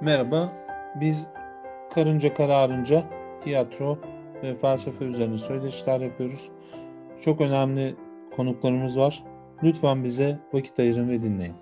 Merhaba, biz Karınca Kararınca tiyatro ve felsefe üzerine söyleşiler yapıyoruz. Çok önemli konuklarımız var. Lütfen bize vakit ayırın ve dinleyin.